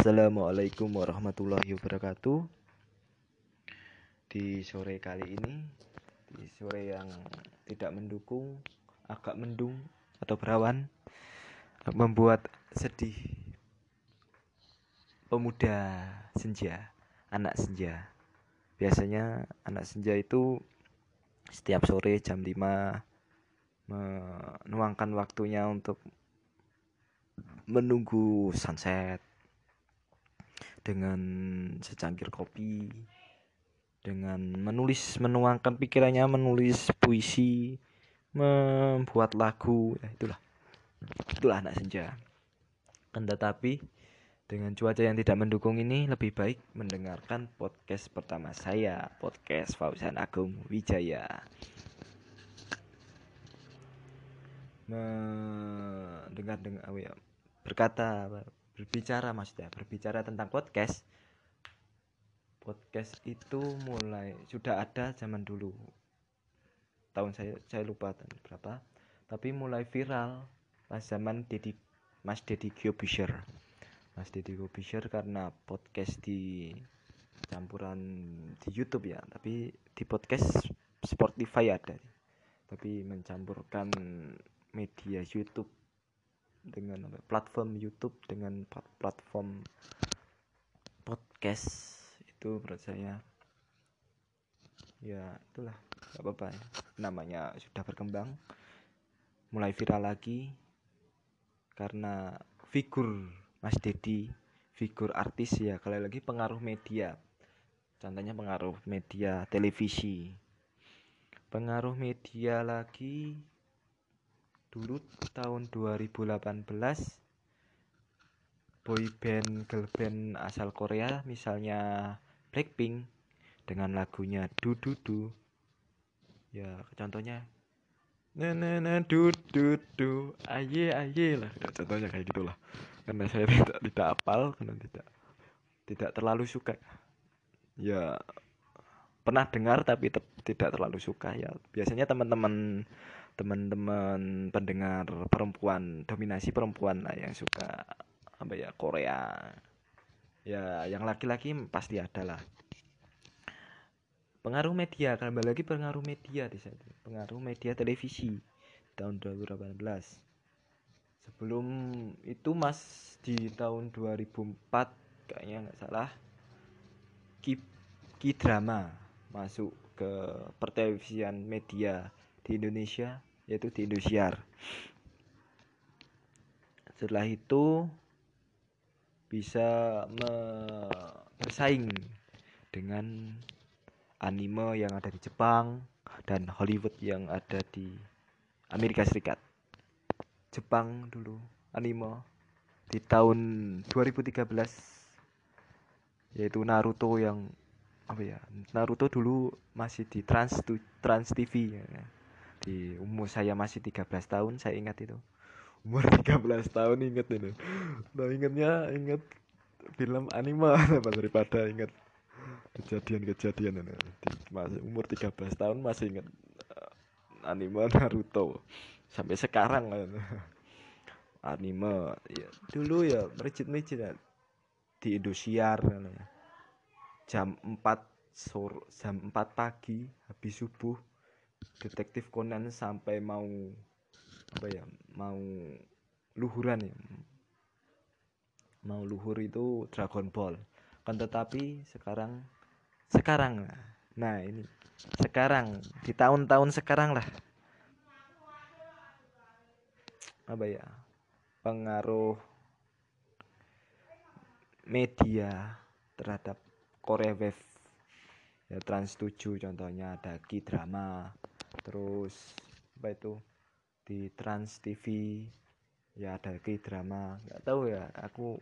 Assalamualaikum warahmatullahi wabarakatuh. Di sore kali ini, di sore yang tidak mendukung, agak mendung atau berawan, membuat sedih pemuda senja, anak senja. Biasanya anak senja itu setiap sore jam 5 menuangkan waktunya untuk menunggu sunset dengan secangkir kopi dengan menulis menuangkan pikirannya menulis puisi membuat lagu ya itulah. Itulah anak senja. Kan tetapi dengan cuaca yang tidak mendukung ini lebih baik mendengarkan podcast pertama saya podcast Fauzan Agung Wijaya. Mendengar dengan oh ya, berkata berbicara maksudnya berbicara tentang podcast. Podcast itu mulai sudah ada zaman dulu. Tahun saya saya lupa tahun berapa. Tapi mulai viral pas zaman Dedi Mas Dedi Kiyobisher Mas Dedi Kiyobisher karena podcast di campuran di YouTube ya. Tapi di podcast Spotify ada. Tapi mencampurkan media YouTube dengan platform YouTube dengan platform podcast itu menurut saya. Ya itulah gak apa-apa ya. namanya sudah berkembang mulai viral lagi karena figur Mas Dedi figur artis ya. Kali lagi pengaruh media contohnya pengaruh media televisi. Pengaruh media lagi dulu tahun 2018 boy band girl band asal Korea misalnya Blackpink dengan lagunya Du Du Du. Ya contohnya na na na du du du aye aye lah. Ya, contohnya kayak gitulah. Karena saya tidak tidak apal karena tidak tidak terlalu suka. Ya pernah dengar tapi tidak terlalu suka. Ya biasanya teman-teman teman-teman pendengar perempuan dominasi perempuan lah yang suka apa ya Korea. Ya yang laki-laki pasti ada lah. Pengaruh media kembali lagi pengaruh media di sana. Pengaruh media televisi tahun 2018 sebelum itu mas di tahun 2004 kayaknya nggak salah ki, drama masuk ke pertelevisian media di Indonesia yaitu di Indosiar. Setelah itu bisa bersaing dengan anime yang ada di Jepang dan Hollywood yang ada di Amerika Serikat. Jepang dulu anime di tahun 2013 yaitu Naruto yang apa ya Naruto dulu masih di Trans Trans TV ya di umur saya masih 13 tahun saya ingat itu. Umur 13 tahun ingat ini. Nah ingatnya ingat film anime daripada ingat kejadian-kejadian ini. Masih umur 13 tahun masih ingat eh, anime Naruto. Sampai sekarang anime ya dulu ya mericit-mericit ya. di Indosiar jam 4 sore jam 4 pagi habis subuh detektif Conan sampai mau apa ya mau luhuran ya. Mau luhur itu Dragon Ball. Kan tetapi sekarang sekarang nah ini. Sekarang di tahun-tahun sekarang lah. Apa ya pengaruh media terhadap Korea Wave. Ya Trans 7 contohnya ada K-drama terus apa itu? Di Trans TV ya ada K-drama nggak tahu ya aku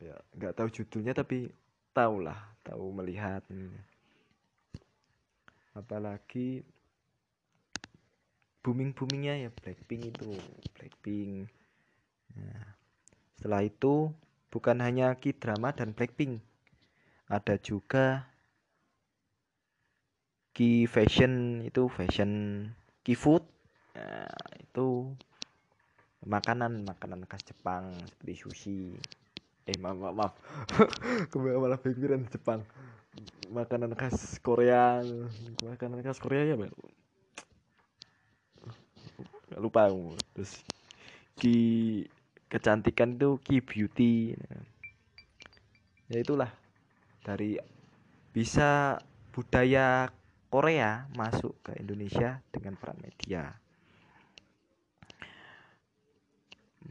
ya nggak tahu judulnya tapi tahu lah tahu melihat apalagi booming boomingnya ya Blackpink itu Blackpink. Nah, setelah itu bukan hanya K-drama dan Blackpink ada juga key fashion itu fashion key food. Nah, itu makanan makanan khas Jepang seperti sushi. Eh maaf maaf, maaf. Kembali malah pikiran Jepang. Makanan khas Korea. Makanan khas Korea ya Bang? lupa terus ki kecantikan itu ki beauty. Ya itulah. Dari bisa budaya Korea masuk ke Indonesia dengan peran media.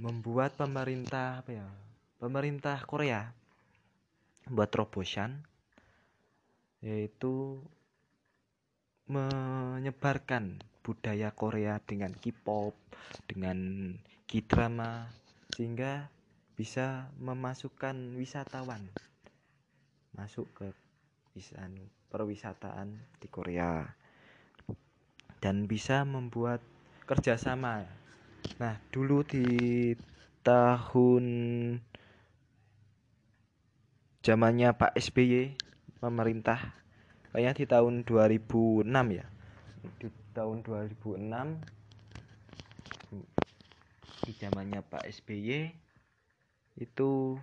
Membuat pemerintah apa ya pemerintah Korea buat terobosan yaitu menyebarkan budaya Korea dengan K-pop, dengan K-drama sehingga bisa memasukkan wisatawan masuk ke anu, perwisataan di Korea dan bisa membuat kerjasama. Nah, dulu di tahun zamannya Pak SBY pemerintah kayaknya di tahun 2006 ya di tahun 2006 di zamannya Pak SBY itu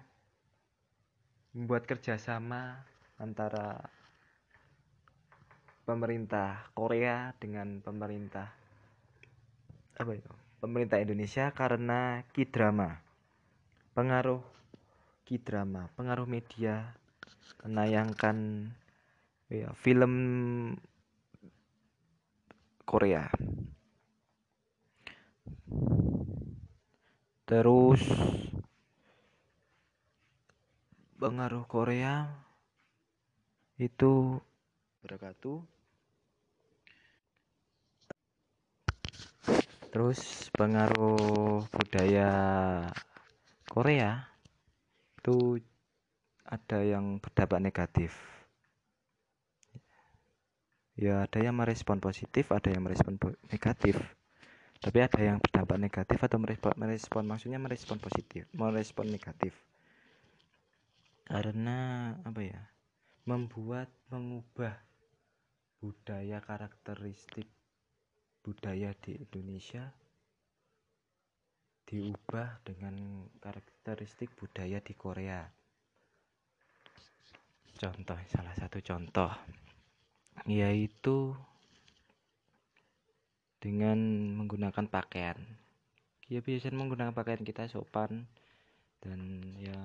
membuat kerjasama antara pemerintah Korea dengan pemerintah apa itu? Pemerintah Indonesia karena kidrama pengaruh kidrama pengaruh media menayangkan ya, film Korea. Terus pengaruh Korea itu berkatu terus pengaruh budaya Korea itu ada yang berdampak negatif. Ya ada yang merespon positif ada yang merespon negatif. Tapi ada yang berdampak negatif atau merespon, merespon maksudnya merespon positif merespon negatif. Karena apa ya membuat mengubah budaya karakteristik budaya di Indonesia diubah dengan karakteristik budaya di Korea. Contoh salah satu contoh yaitu dengan menggunakan pakaian. Ya biasanya menggunakan pakaian kita sopan dan ya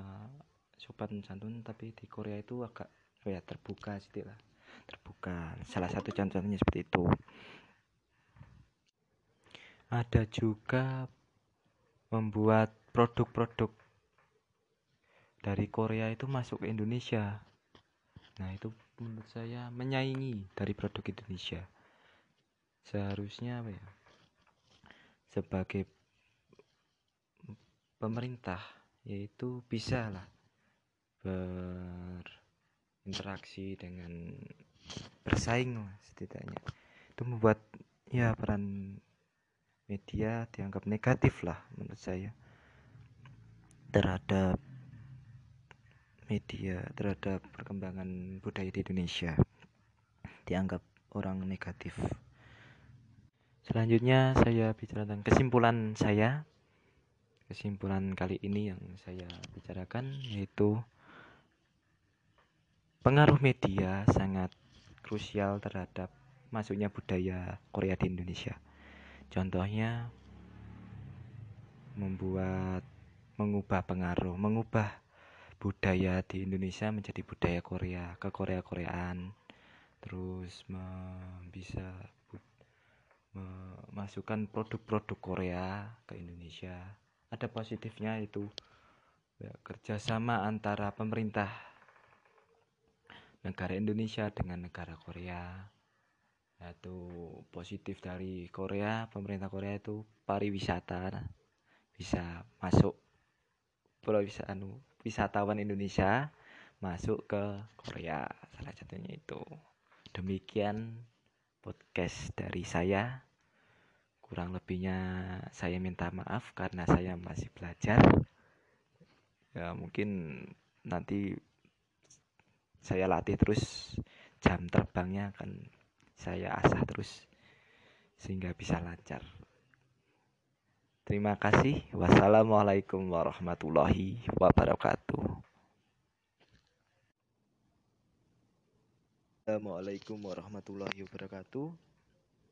sopan santun tapi di Korea itu agak ya terbuka sih lah. Terbuka. Salah satu contohnya seperti itu ada juga membuat produk-produk dari Korea itu masuk ke Indonesia Nah, itu menurut saya menyaingi dari produk Indonesia. Seharusnya apa ya? Sebagai pemerintah yaitu bisa lah berinteraksi dengan bersaing lah setidaknya. Itu membuat ya peran media dianggap negatif lah menurut saya terhadap media terhadap perkembangan budaya di Indonesia dianggap orang negatif. Selanjutnya saya bicara tentang kesimpulan saya. Kesimpulan kali ini yang saya bicarakan yaitu pengaruh media sangat krusial terhadap masuknya budaya Korea di Indonesia. Contohnya membuat mengubah pengaruh, mengubah budaya di Indonesia menjadi budaya Korea ke Korea Koreaan. Terus bisa memasukkan produk-produk Korea ke Indonesia. Ada positifnya itu ya, kerjasama antara pemerintah negara Indonesia dengan negara Korea yaitu positif dari Korea pemerintah Korea itu pariwisata bisa masuk pariwisata anu wisatawan Indonesia masuk ke Korea. Salah satunya itu. Demikian podcast dari saya. Kurang lebihnya saya minta maaf karena saya masih belajar. Ya mungkin nanti saya latih terus jam terbangnya akan saya asah terus sehingga bisa lancar Terima kasih. Wassalamualaikum warahmatullahi wabarakatuh. Assalamualaikum warahmatullahi wabarakatuh.